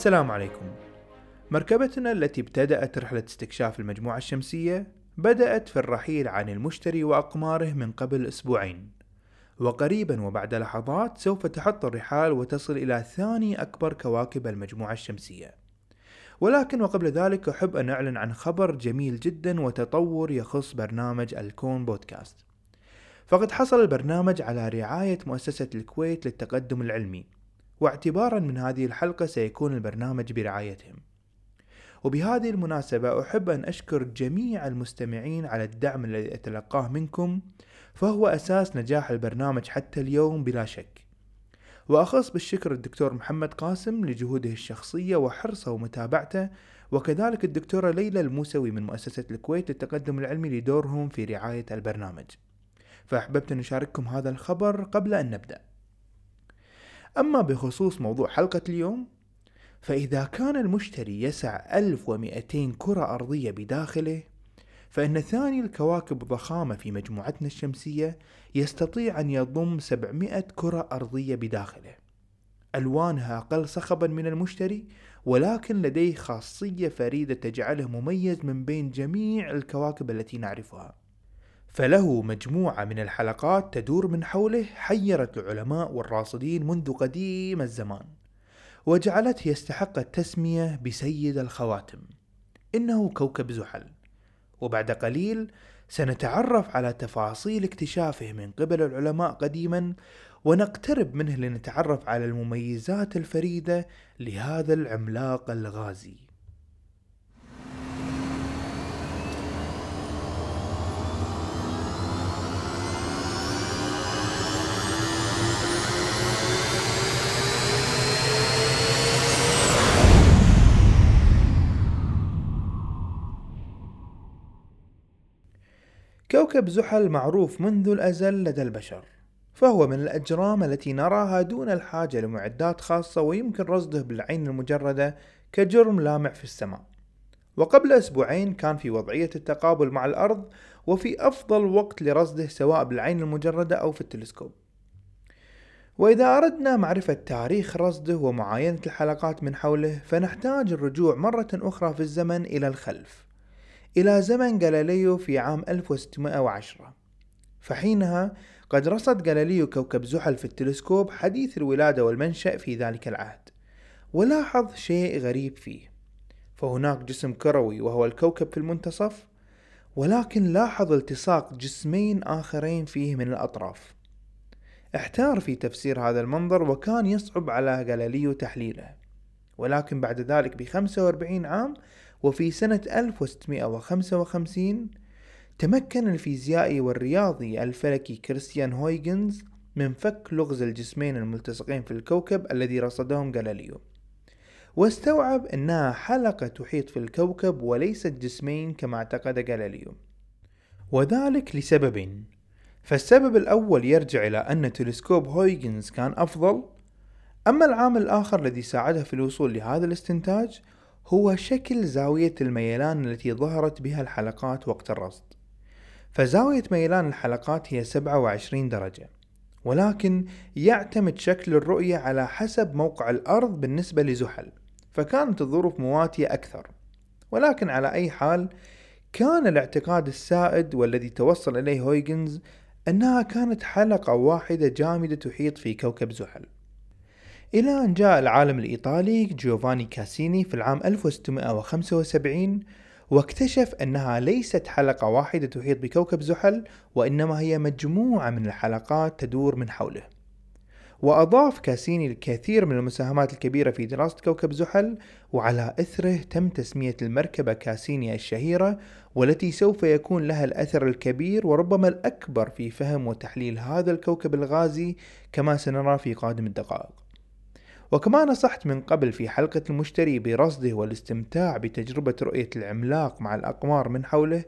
السلام عليكم. مركبتنا التي ابتدأت رحلة استكشاف المجموعة الشمسية بدأت في الرحيل عن المشتري وأقماره من قبل أسبوعين. وقريبا وبعد لحظات سوف تحط الرحال وتصل إلى ثاني أكبر كواكب المجموعة الشمسية. ولكن وقبل ذلك أحب أن أعلن عن خبر جميل جدا وتطور يخص برنامج الكون بودكاست. فقد حصل البرنامج على رعاية مؤسسة الكويت للتقدم العلمي. واعتبارا من هذه الحلقة سيكون البرنامج برعايتهم. وبهذه المناسبة أحب أن أشكر جميع المستمعين على الدعم الذي أتلقاه منكم فهو أساس نجاح البرنامج حتى اليوم بلا شك. وأخص بالشكر الدكتور محمد قاسم لجهوده الشخصية وحرصه ومتابعته وكذلك الدكتورة ليلى الموسوي من مؤسسة الكويت للتقدم العلمي لدورهم في رعاية البرنامج. فأحببت أن أشارككم هذا الخبر قبل أن نبدأ. أما بخصوص موضوع حلقة اليوم فإذا كان المشتري يسع 1200 كرة أرضية بداخله فإن ثاني الكواكب ضخامة في مجموعتنا الشمسية يستطيع أن يضم 700 كرة أرضية بداخله. ألوانها أقل صخبا من المشتري ولكن لديه خاصية فريدة تجعله مميز من بين جميع الكواكب التي نعرفها. فله مجموعة من الحلقات تدور من حوله حيرت العلماء والراصدين منذ قديم الزمان وجعلته يستحق التسمية بسيد الخواتم. إنه كوكب زحل. وبعد قليل سنتعرف على تفاصيل اكتشافه من قبل العلماء قديما ونقترب منه لنتعرف على المميزات الفريدة لهذا العملاق الغازي. كوكب زحل معروف منذ الأزل لدى البشر فهو من الأجرام التي نراها دون الحاجة لمعدات خاصة ويمكن رصده بالعين المجردة كجرم لامع في السماء. وقبل أسبوعين كان في وضعية التقابل مع الأرض وفي أفضل وقت لرصده سواء بالعين المجردة أو في التلسكوب. وإذا أردنا معرفة تاريخ رصده ومعاينة الحلقات من حوله فنحتاج الرجوع مرة أخرى في الزمن إلى الخلف. إلى زمن جاليليو في عام 1610 فحينها قد رصد جاليليو كوكب زحل في التلسكوب حديث الولادة والمنشأ في ذلك العهد ولاحظ شيء غريب فيه. فهناك جسم كروي وهو الكوكب في المنتصف ولكن لاحظ التصاق جسمين آخرين فيه من الأطراف. احتار في تفسير هذا المنظر وكان يصعب على جاليليو تحليله ولكن بعد ذلك بخمسة وأربعين عام وفي سنة 1655 تمكن الفيزيائي والرياضي الفلكي كريستيان هويجنز من فك لغز الجسمين الملتصقين في الكوكب الذي رصدهم غاليليو. واستوعب أنها حلقة تحيط في الكوكب وليست جسمين كما اعتقد غاليليو. وذلك لسببين فالسبب الأول يرجع إلى أن تلسكوب هويجنز كان أفضل أما العامل الآخر الذي ساعده في الوصول لهذا الاستنتاج هو شكل زاوية الميلان التي ظهرت بها الحلقات وقت الرصد. فزاوية ميلان الحلقات هي 27 درجة ولكن يعتمد شكل الرؤية على حسب موقع الأرض بالنسبة لزحل فكانت الظروف مواتية أكثر. ولكن على أي حال كان الاعتقاد السائد والذي توصل إليه هويجنز أنها كانت حلقة واحدة جامدة تحيط في كوكب زحل. إلى أن جاء العالم الإيطالي جيوفاني كاسيني في العام 1675 واكتشف أنها ليست حلقة واحدة تحيط بكوكب زحل وإنما هي مجموعة من الحلقات تدور من حوله. وأضاف كاسيني الكثير من المساهمات الكبيرة في دراسة كوكب زحل وعلى إثره تم تسمية المركبة كاسيني الشهيرة والتي سوف يكون لها الأثر الكبير وربما الأكبر في فهم وتحليل هذا الكوكب الغازي كما سنرى في قادم الدقائق. وكما نصحت من قبل في حلقة المشتري برصده والاستمتاع بتجربة رؤية العملاق مع الأقمار من حوله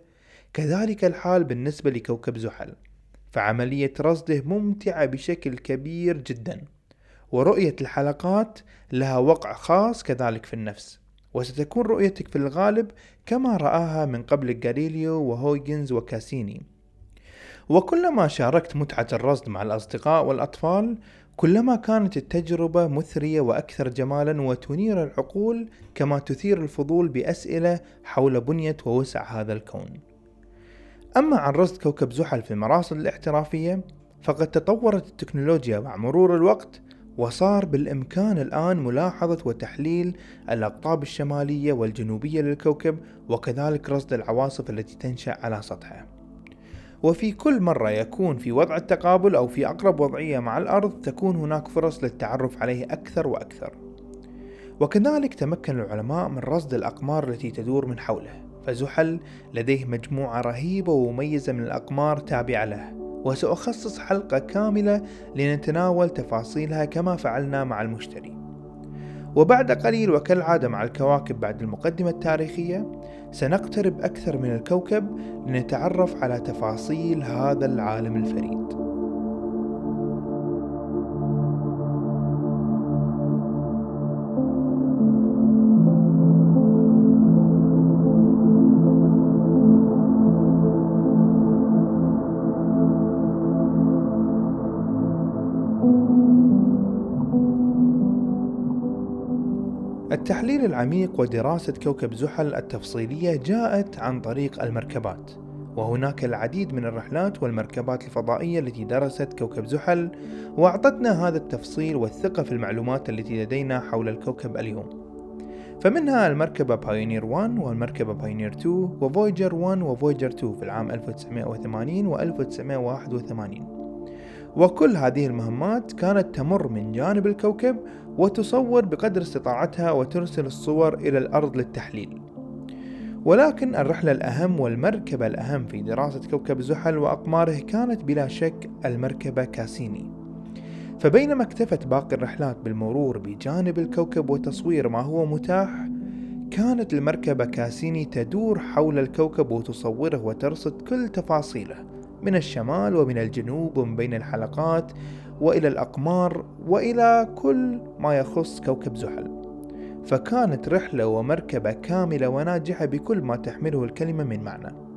كذلك الحال بالنسبة لكوكب زحل. فعملية رصده ممتعة بشكل كبير جدا ورؤية الحلقات لها وقع خاص كذلك في النفس. وستكون رؤيتك في الغالب كما رآها من قبل غاليليو وهويجنز وكاسيني. وكلما شاركت متعة الرصد مع الأصدقاء والأطفال كلما كانت التجربة مثرية وأكثر جمالا وتنير العقول كما تثير الفضول بأسئلة حول بنية ووسع هذا الكون. أما عن رصد كوكب زحل في المراصد الاحترافية فقد تطورت التكنولوجيا مع مرور الوقت وصار بالإمكان الآن ملاحظة وتحليل الأقطاب الشمالية والجنوبية للكوكب وكذلك رصد العواصف التي تنشأ على سطحه. وفي كل مرة يكون في وضع التقابل أو في أقرب وضعية مع الأرض تكون هناك فرص للتعرف عليه أكثر وأكثر. وكذلك تمكن العلماء من رصد الأقمار التي تدور من حوله. فزحل لديه مجموعة رهيبة ومميزة من الأقمار تابعة له. وسأخصص حلقة كاملة لنتناول تفاصيلها كما فعلنا مع المشتري. وبعد قليل وكالعادة مع الكواكب بعد المقدمة التاريخية سنقترب أكثر من الكوكب لنتعرف على تفاصيل هذا العالم الفريد. التحليل العميق ودراسة كوكب زحل التفصيلية جاءت عن طريق المركبات. وهناك العديد من الرحلات والمركبات الفضائية التي درست كوكب زحل وأعطتنا هذا التفصيل والثقة في المعلومات التي لدينا حول الكوكب اليوم. فمنها المركبة بايونير 1 والمركبة بايونير 2 وفويجر 1 وفويجر 2 في العام 1980 و 1981 وكل هذه المهمات كانت تمر من جانب الكوكب وتصور بقدر استطاعتها وترسل الصور إلى الأرض للتحليل. ولكن الرحلة الأهم والمركبة الأهم في دراسة كوكب زحل وأقماره كانت بلا شك المركبة كاسيني. فبينما اكتفت باقي الرحلات بالمرور بجانب الكوكب وتصوير ما هو متاح كانت المركبة كاسيني تدور حول الكوكب وتصوره وترصد كل تفاصيله. من الشمال ومن الجنوب ومن بين الحلقات وإلى الأقمار وإلى كل ما يخص كوكب زحل. فكانت رحلة ومركبة كاملة وناجحة بكل ما تحمله الكلمة من معنى.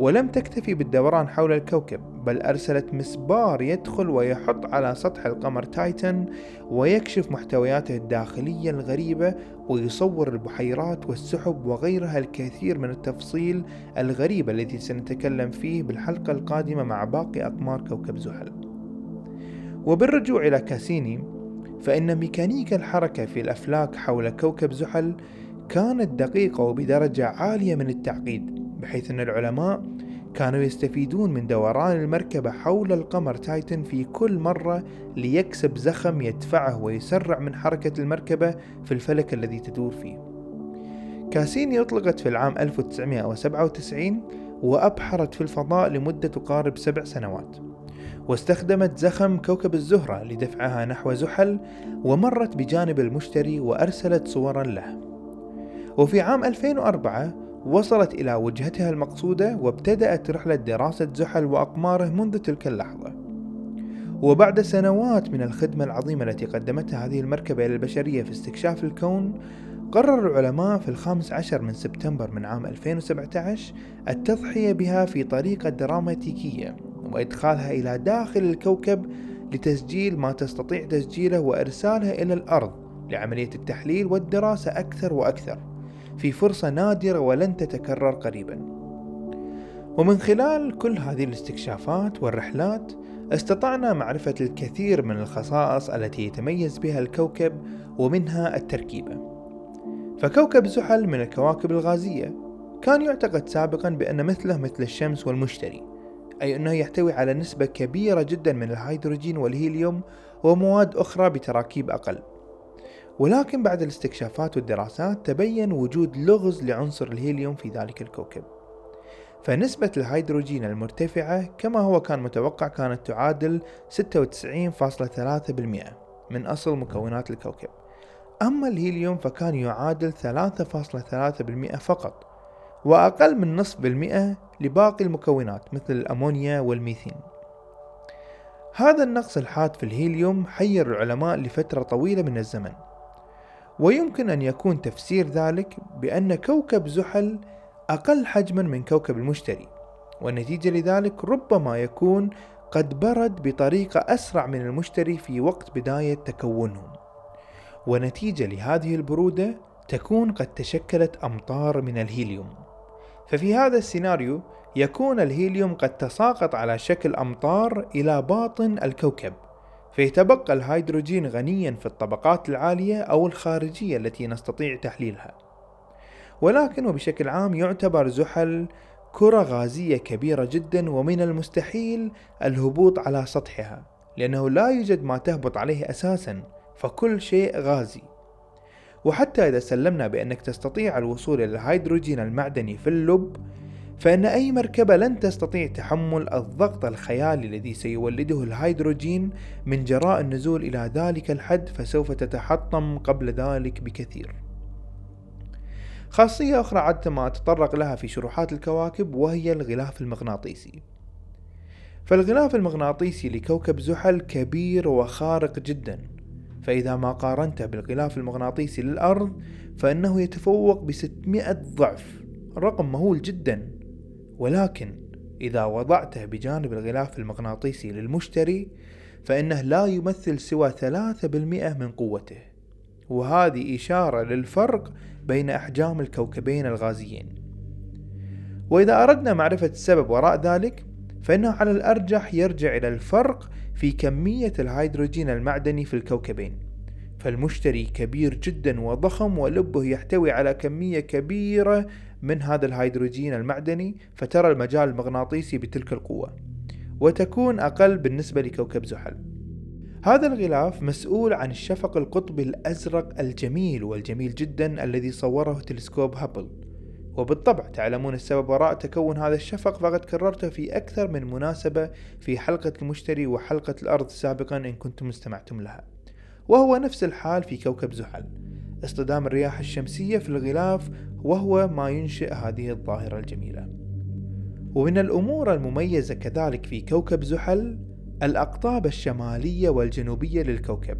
ولم تكتفي بالدوران حول الكوكب بل أرسلت مسبار يدخل ويحط على سطح القمر تايتن ويكشف محتوياته الداخلية الغريبة ويصور البحيرات والسحب وغيرها الكثير من التفصيل الغريبة التي سنتكلم فيه بالحلقة القادمة مع باقي أقمار كوكب زحل. وبالرجوع إلى كاسيني فإن ميكانيكا الحركة في الأفلاك حول كوكب زحل كانت دقيقة وبدرجة عالية من التعقيد. بحيث أن العلماء كانوا يستفيدون من دوران المركبة حول القمر تايتن في كل مرة ليكسب زخم يدفعه ويسرع من حركة المركبة في الفلك الذي تدور فيه. كاسيني أطلقت في العام 1997 وأبحرت في الفضاء لمدة تقارب سبع سنوات. واستخدمت زخم كوكب الزهرة لدفعها نحو زحل ومرت بجانب المشتري وأرسلت صورا له. وفي عام 2004 وصلت إلى وجهتها المقصودة وابتدأت رحلة دراسة زحل وأقماره منذ تلك اللحظة. وبعد سنوات من الخدمة العظيمة التي قدمتها هذه المركبة إلى البشرية في استكشاف الكون قرر العلماء في الخامس عشر من سبتمبر من عام 2017 التضحية بها في طريقة دراماتيكية وإدخالها إلى داخل الكوكب لتسجيل ما تستطيع تسجيله وإرسالها إلى الأرض لعملية التحليل والدراسة أكثر وأكثر. في فرصة نادرة ولن تتكرر قريبا. ومن خلال كل هذه الاستكشافات والرحلات استطعنا معرفة الكثير من الخصائص التي يتميز بها الكوكب ومنها التركيبة. فكوكب زحل من الكواكب الغازية. كان يعتقد سابقا بأن مثله مثل الشمس والمشتري أي أنه يحتوي على نسبة كبيرة جدا من الهيدروجين والهيليوم ومواد أخرى بتراكيب أقل. ولكن بعد الاستكشافات والدراسات تبين وجود لغز لعنصر الهيليوم في ذلك الكوكب. فنسبة الهيدروجين المرتفعة كما هو كان متوقع كانت تعادل 96.3% من أصل مكونات الكوكب. أما الهيليوم فكان يعادل 3.3% فقط وأقل من نصف بالمئة لباقي المكونات مثل الأمونيا والميثين. هذا النقص الحاد في الهيليوم حير العلماء لفترة طويلة من الزمن ويمكن أن يكون تفسير ذلك بأن كوكب زحل أقل حجما من كوكب المشتري والنتيجة لذلك ربما يكون قد برد بطريقة أسرع من المشتري في وقت بداية تكونهم. ونتيجة لهذه البرودة تكون قد تشكلت أمطار من الهيليوم. ففي هذا السيناريو يكون الهيليوم قد تساقط على شكل أمطار إلى باطن الكوكب. فيتبقى الهيدروجين غنيا في الطبقات العالية أو الخارجية التي نستطيع تحليلها. ولكن وبشكل عام يعتبر زحل كرة غازية كبيرة جدا ومن المستحيل الهبوط على سطحها لأنه لا يوجد ما تهبط عليه أساسا فكل شيء غازي. وحتى إذا سلمنا بأنك تستطيع الوصول إلى الهيدروجين المعدني في اللب فإن أي مركبة لن تستطيع تحمل الضغط الخيالي الذي سيولده الهيدروجين من جراء النزول إلى ذلك الحد فسوف تتحطم قبل ذلك بكثير. خاصية أخرى عادة ما أتطرق لها في شروحات الكواكب وهي الغلاف المغناطيسي. فالغلاف المغناطيسي لكوكب زحل كبير وخارق جدا فإذا ما قارنته بالغلاف المغناطيسي للأرض فإنه يتفوق ب 600 ضعف رقم مهول جدا ولكن إذا وضعته بجانب الغلاف المغناطيسي للمشتري فإنه لا يمثل سوى 3% من قوته. وهذه إشارة للفرق بين أحجام الكوكبين الغازيين. وإذا أردنا معرفة السبب وراء ذلك فإنه على الأرجح يرجع إلى الفرق في كمية الهيدروجين المعدني في الكوكبين. فالمشتري كبير جدا وضخم ولبه يحتوي على كمية كبيرة من هذا الهيدروجين المعدني فترى المجال المغناطيسي بتلك القوة وتكون أقل بالنسبة لكوكب زحل. هذا الغلاف مسؤول عن الشفق القطبي الأزرق الجميل والجميل جدا الذي صوره تلسكوب هابل. وبالطبع تعلمون السبب وراء تكون هذا الشفق فقد كررته في أكثر من مناسبة في حلقة المشتري وحلقة الأرض سابقا إن كنتم استمعتم لها. وهو نفس الحال في كوكب زحل. اصطدام الرياح الشمسية في الغلاف وهو ما ينشئ هذه الظاهرة الجميلة. ومن الأمور المميزة كذلك في كوكب زحل الأقطاب الشمالية والجنوبية للكوكب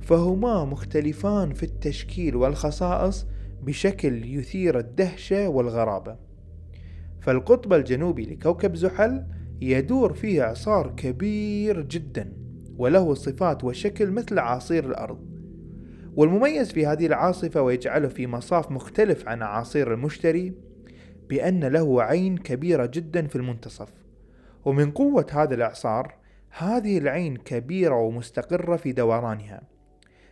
فهما مختلفان في التشكيل والخصائص بشكل يثير الدهشة والغرابة. فالقطب الجنوبي لكوكب زحل يدور فيه إعصار كبير جدا وله صفات وشكل مثل عاصير الأرض. والمميز في هذه العاصفة ويجعله في مصاف مختلف عن عاصير المشتري بأن له عين كبيرة جدا في المنتصف. ومن قوة هذا الإعصار هذه العين كبيرة ومستقرة في دورانها.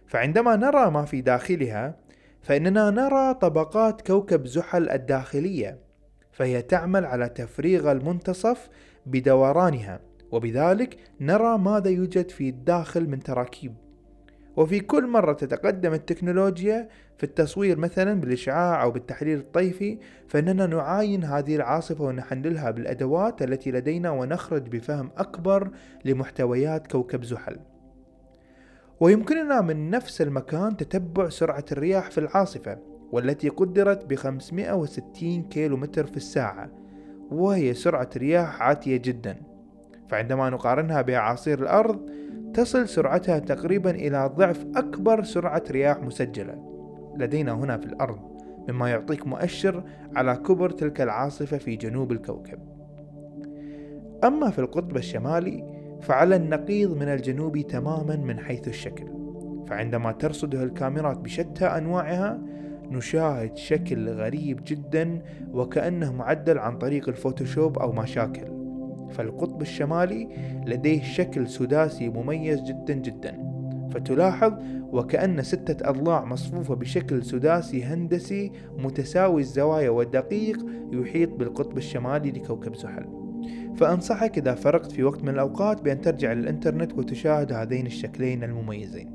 فعندما نرى ما في داخلها فإننا نرى طبقات كوكب زحل الداخلية فهي تعمل على تفريغ المنتصف بدورانها وبذلك نرى ماذا يوجد في الداخل من تراكيب. وفي كل مرة تتقدم التكنولوجيا في التصوير مثلا بالإشعاع أو بالتحليل الطيفي فإننا نعاين هذه العاصفة ونحللها بالأدوات التي لدينا ونخرج بفهم أكبر لمحتويات كوكب زحل. ويمكننا من نفس المكان تتبع سرعة الرياح في العاصفة والتي قدرت ب 560 كيلو متر في الساعة وهي سرعة رياح عاتية جدا. فعندما نقارنها بأعاصير الأرض تصل سرعتها تقريبا إلى ضعف أكبر سرعة رياح مسجلة. لدينا هنا في الأرض مما يعطيك مؤشر على كبر تلك العاصفة في جنوب الكوكب. أما في القطب الشمالي فعلى النقيض من الجنوب تماما من حيث الشكل. فعندما ترصده الكاميرات بشتى أنواعها نشاهد شكل غريب جدا وكأنه معدل عن طريق الفوتوشوب أو مشاكل. فالقطب الشمالي لديه شكل سداسي مميز جدا جدا. فتلاحظ وكأن ستة أضلاع مصفوفة بشكل سداسي هندسي متساوي الزوايا ودقيق يحيط بالقطب الشمالي لكوكب زحل فأنصحك إذا فرقت في وقت من الأوقات بأن ترجع للإنترنت وتشاهد هذين الشكلين المميزين.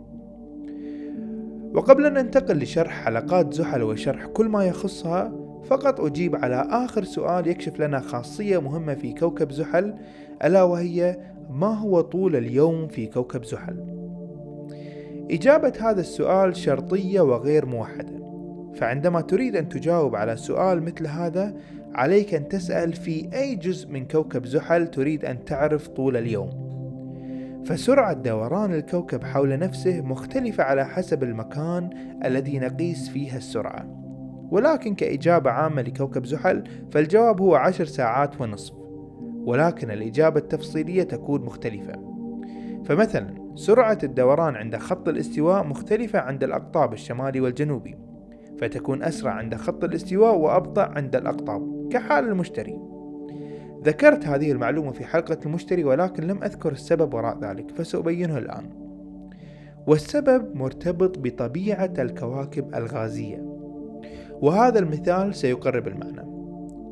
وقبل أن ننتقل لشرح حلقات زحل وشرح كل ما يخصها فقط أجيب على آخر سؤال يكشف لنا خاصية مهمة في كوكب زحل ألا وهي ما هو طول اليوم في كوكب زحل؟ إجابة هذا السؤال شرطية وغير موحدة. فعندما تريد أن تجاوب على سؤال مثل هذا عليك أن تسأل في أي جزء من كوكب زحل تريد أن تعرف طول اليوم. فسرعة دوران الكوكب حول نفسه مختلفة على حسب المكان الذي نقيس فيه السرعة. ولكن كإجابة عامة لكوكب زحل فالجواب هو عشر ساعات ونصف. ولكن الإجابة التفصيلية تكون مختلفة. فمثلا سرعة الدوران عند خط الاستواء مختلفة عند الأقطاب الشمالي والجنوبي فتكون أسرع عند خط الاستواء وأبطأ عند الأقطاب كحال المشتري. ذكرت هذه المعلومة في حلقة المشتري ولكن لم أذكر السبب وراء ذلك فسأبينه الآن. والسبب مرتبط بطبيعة الكواكب الغازية. وهذا المثال سيقرب المعنى.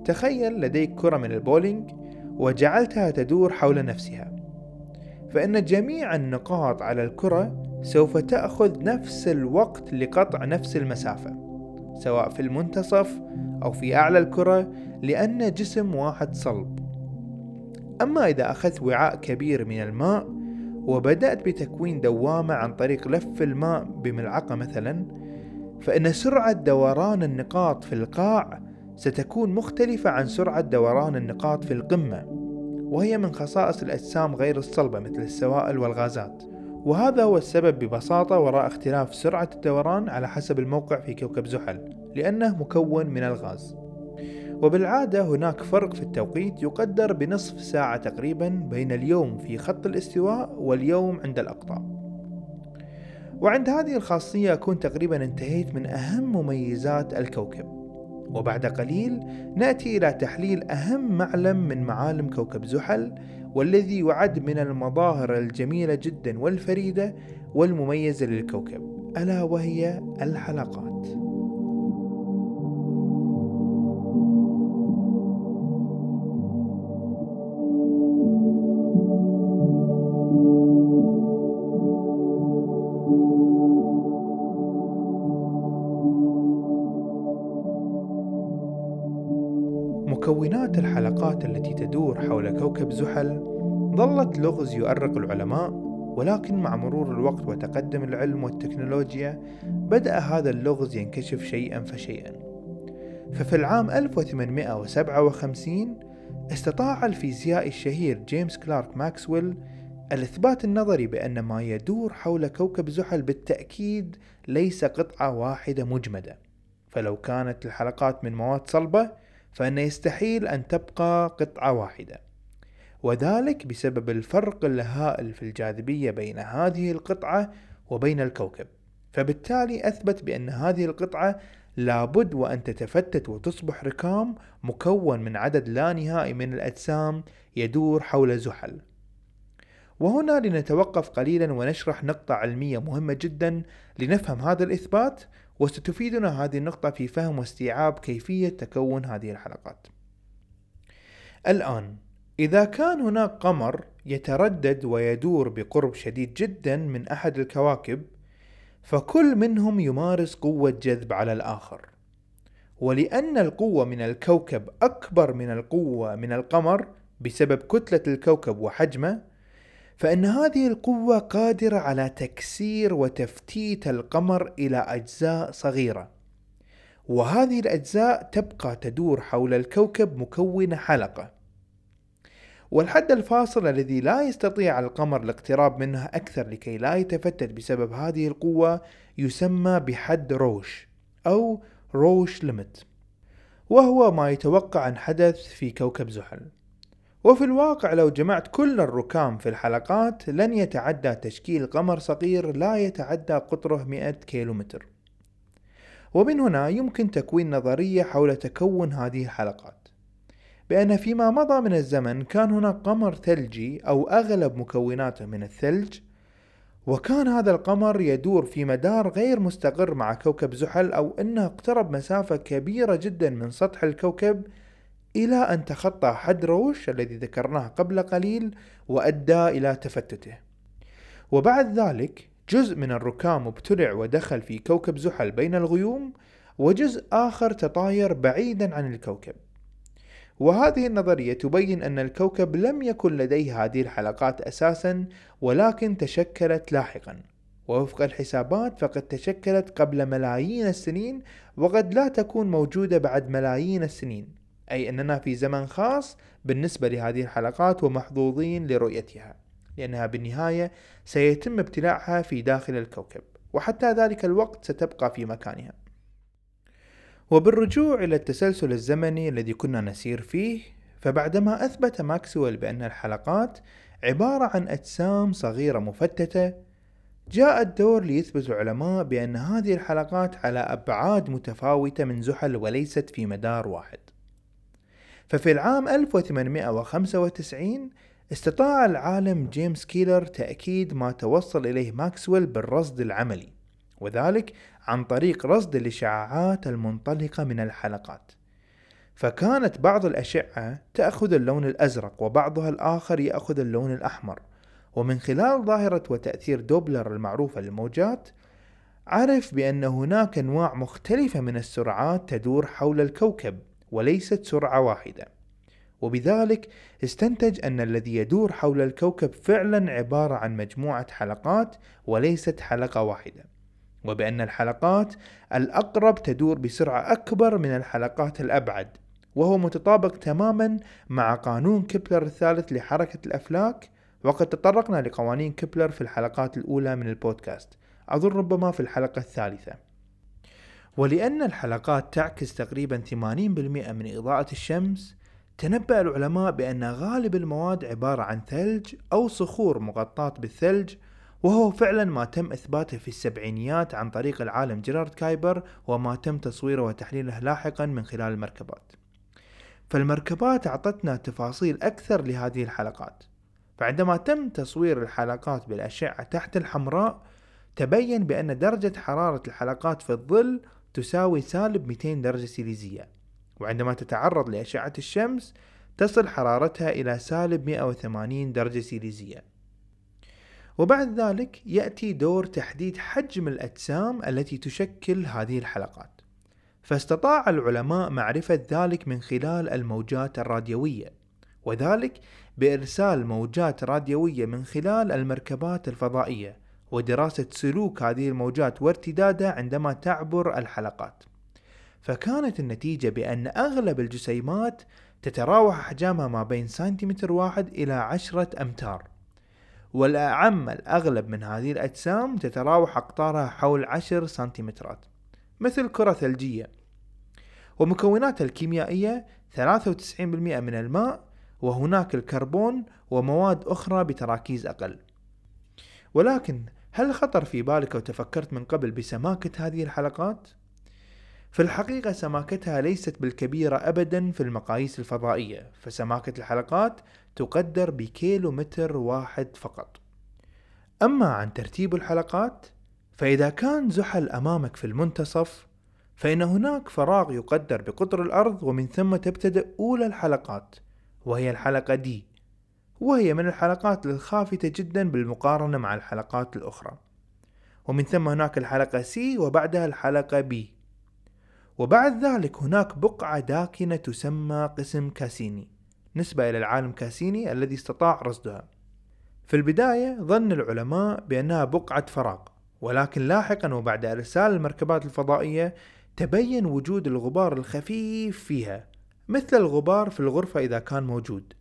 تخيل لديك كرة من البولينج وجعلتها تدور حول نفسها. فإن جميع النقاط على الكرة سوف تأخذ نفس الوقت لقطع نفس المسافة سواء في المنتصف أو في أعلى الكرة لأن جسم واحد صلب. أما إذا أخذت وعاء كبير من الماء وبدأت بتكوين دوامة عن طريق لف الماء بملعقة مثلا فإن سرعة دوران النقاط في القاع ستكون مختلفة عن سرعة دوران النقاط في القمة وهي من خصائص الأجسام غير الصلبة مثل السوائل والغازات. وهذا هو السبب ببساطة وراء اختلاف سرعة الدوران على حسب الموقع في كوكب زحل لأنه مكون من الغاز. وبالعادة هناك فرق في التوقيت يقدر بنصف ساعة تقريبا بين اليوم في خط الاستواء واليوم عند الأقطاب. وعند هذه الخاصية أكون تقريبا انتهيت من أهم مميزات الكوكب. وبعد قليل نأتي إلى تحليل أهم معلم من معالم كوكب زحل والذي يعد من المظاهر الجميلة جدا والفريدة والمميزة للكوكب ألا وهي الحلقات. التي تدور حول كوكب زحل ظلت لغز يؤرق العلماء ولكن مع مرور الوقت وتقدم العلم والتكنولوجيا بدأ هذا اللغز ينكشف شيئا فشيئا. ففي العام 1857 استطاع الفيزيائي الشهير جيمس كلارك ماكسويل الإثبات النظري بأن ما يدور حول كوكب زحل بالتأكيد ليس قطعة واحدة مجمدة. فلو كانت الحلقات من مواد صلبة فإن يستحيل أن تبقى قطعة واحدة. وذلك بسبب الفرق الهائل في الجاذبية بين هذه القطعة وبين الكوكب. فبالتالي أثبت بأن هذه القطعة لابد وأن تتفتت وتصبح ركام مكون من عدد لا نهائي من الأجسام يدور حول زحل. وهنا لنتوقف قليلا ونشرح نقطة علمية مهمة جدا لنفهم هذا الإثبات وستفيدنا هذه النقطة في فهم واستيعاب كيفية تكون هذه الحلقات. الآن إذا كان هناك قمر يتردد ويدور بقرب شديد جدا من أحد الكواكب فكل منهم يمارس قوة جذب على الآخر ولأن القوة من الكوكب أكبر من القوة من القمر بسبب كتلة الكوكب وحجمه فإن هذه القوة قادرة على تكسير وتفتيت القمر إلى أجزاء صغيرة. وهذه الأجزاء تبقى تدور حول الكوكب مكونة حلقة. والحد الفاصل الذي لا يستطيع القمر الاقتراب منه أكثر لكي لا يتفتت بسبب هذه القوة يسمى بحد روش أو روش ليميت وهو ما يتوقع أن حدث في كوكب زحل. وفي الواقع لو جمعت كل الركام في الحلقات لن يتعدى تشكيل قمر صغير لا يتعدى قطره 100 كيلومتر. ومن هنا يمكن تكوين نظرية حول تكون هذه الحلقات. بأن فيما مضى من الزمن كان هناك قمر ثلجي أو أغلب مكوناته من الثلج وكان هذا القمر يدور في مدار غير مستقر مع كوكب زحل أو أنه اقترب مسافة كبيرة جدا من سطح الكوكب إلى أن تخطى حد روش الذي ذكرناه قبل قليل وأدى إلى تفتته. وبعد ذلك جزء من الركام ابتلع ودخل في كوكب زحل بين الغيوم وجزء آخر تطاير بعيدا عن الكوكب. وهذه النظرية تبين أن الكوكب لم يكن لديه هذه الحلقات أساسا ولكن تشكلت لاحقا. ووفق الحسابات فقد تشكلت قبل ملايين السنين وقد لا تكون موجودة بعد ملايين السنين. أي أننا في زمن خاص بالنسبة لهذه الحلقات ومحظوظين لرؤيتها لأنها بالنهاية سيتم ابتلاعها في داخل الكوكب وحتى ذلك الوقت ستبقى في مكانها. وبالرجوع إلى التسلسل الزمني الذي كنا نسير فيه فبعدما أثبت ماكسويل بأن الحلقات عبارة عن أجسام صغيرة مفتتة جاء الدور ليثبت العلماء بأن هذه الحلقات على أبعاد متفاوتة من زحل وليست في مدار واحد. ففي العام 1895 استطاع العالم جيمس كيلر تأكيد ما توصل إليه ماكسويل بالرصد العملي وذلك عن طريق رصد الإشعاعات المنطلقة من الحلقات. فكانت بعض الأشعة تأخذ اللون الأزرق وبعضها الآخر يأخذ اللون الأحمر. ومن خلال ظاهرة وتأثير دوبلر المعروفة للموجات عرف بأن هناك أنواع مختلفة من السرعات تدور حول الكوكب. وليست سرعة واحدة. وبذلك استنتج أن الذي يدور حول الكوكب فعلا عبارة عن مجموعة حلقات وليست حلقة واحدة. وبأن الحلقات الأقرب تدور بسرعة أكبر من الحلقات الأبعد وهو متطابق تماما مع قانون كيبلر الثالث لحركة الأفلاك. وقد تطرقنا لقوانين كيبلر في الحلقات الأولى من البودكاست. أظن ربما في الحلقة الثالثة. ولأن الحلقات تعكس تقريبا 80% من إضاءة الشمس تنبأ العلماء بأن غالب المواد عبارة عن ثلج أو صخور مغطاة بالثلج وهو فعلا ما تم إثباته في السبعينيات عن طريق العالم جيرارد كايبر وما تم تصويره وتحليله لاحقا من خلال المركبات. فالمركبات أعطتنا تفاصيل أكثر لهذه الحلقات. فعندما تم تصوير الحلقات بالأشعة تحت الحمراء تبين بأن درجة حرارة الحلقات في الظل تساوي سالب 200 درجة سيليزية وعندما تتعرض لأشعة الشمس تصل حرارتها إلى سالب 180 درجة سيليزية. وبعد ذلك يأتي دور تحديد حجم الأجسام التي تشكل هذه الحلقات. فاستطاع العلماء معرفة ذلك من خلال الموجات الراديوية وذلك بإرسال موجات راديوية من خلال المركبات الفضائية. ودراسة سلوك هذه الموجات وارتدادها عندما تعبر الحلقات. فكانت النتيجة بأن أغلب الجسيمات تتراوح أحجامها ما بين سنتيمتر واحد إلى عشرة أمتار. والأعم الأغلب من هذه الأجسام تتراوح أقطارها حول عشر سنتيمترات مثل كرة ثلجية ومكوناتها الكيميائية 93% من الماء وهناك الكربون ومواد أخرى بتراكيز أقل. ولكن هل خطر في بالك وتفكرت من قبل بسماكة هذه الحلقات؟ في الحقيقة سماكتها ليست بالكبيرة أبدا في المقاييس الفضائية فسماكة الحلقات تقدر بكيلو متر واحد فقط أما عن ترتيب الحلقات فإذا كان زحل أمامك في المنتصف فإن هناك فراغ يقدر بقطر الأرض ومن ثم تبتدأ أولى الحلقات وهي الحلقة دي وهي من الحلقات الخافتة جدا بالمقارنة مع الحلقات الأخرى. ومن ثم هناك الحلقة سي وبعدها الحلقة بي وبعد ذلك هناك بقعة داكنة تسمى قسم كاسيني. نسبة إلى العالم كاسيني الذي استطاع رصدها. في البداية ظن العلماء بأنها بقعة فراغ ولكن لاحقا وبعد إرسال المركبات الفضائية تبين وجود الغبار الخفيف فيها مثل الغبار في الغرفة إذا كان موجود.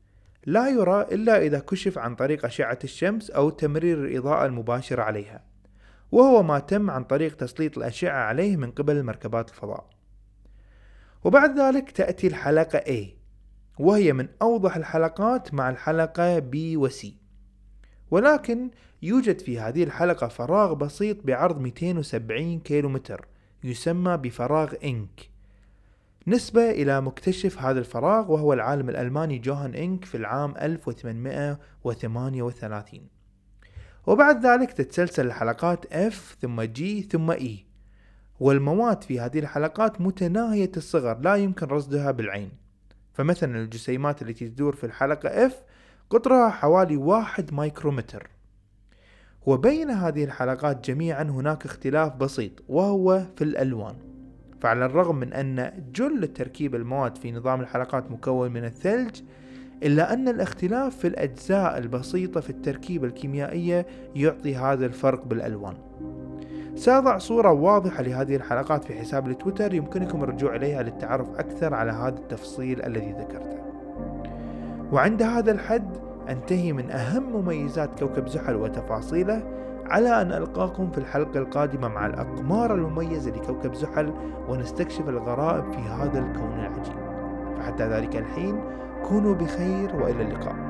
لا يرى إلا إذا كشف عن طريق أشعة الشمس أو تمرير الإضاءة المباشرة عليها وهو ما تم عن طريق تسليط الأشعة عليه من قبل مركبات الفضاء. وبعد ذلك تأتي الحلقة A وهي من أوضح الحلقات مع الحلقة B و C. ولكن يوجد في هذه الحلقة فراغ بسيط بعرض 270 كيلومتر يسمى بفراغ إنك. نسبة إلى مكتشف هذا الفراغ وهو العالم الألماني جوهان إنك في العام 1838 وبعد ذلك تتسلسل الحلقات F ثم G ثم E. والمواد في هذه الحلقات متناهية الصغر لا يمكن رصدها بالعين. فمثلا الجسيمات التي تدور في الحلقة F قطرها حوالي واحد مايكرومتر. وبين هذه الحلقات جميعا هناك اختلاف بسيط وهو في الألوان. فعلى الرغم من أن جل تركيب المواد في نظام الحلقات مكون من الثلج إلا أن الاختلاف في الأجزاء البسيطة في التركيبة الكيميائية يعطي هذا الفرق بالألوان. سأضع صورة واضحة لهذه الحلقات في حساب التويتر يمكنكم الرجوع إليها للتعرف أكثر على هذا التفصيل الذي ذكرته. وعند هذا الحد أنتهي من أهم مميزات كوكب زحل وتفاصيله. على أن ألقاكم في الحلقة القادمة مع الأقمار المميزة لكوكب زحل ونستكشف الغرائب في هذا الكون العجيب. فحتى ذلك الحين كونوا بخير وإلى اللقاء.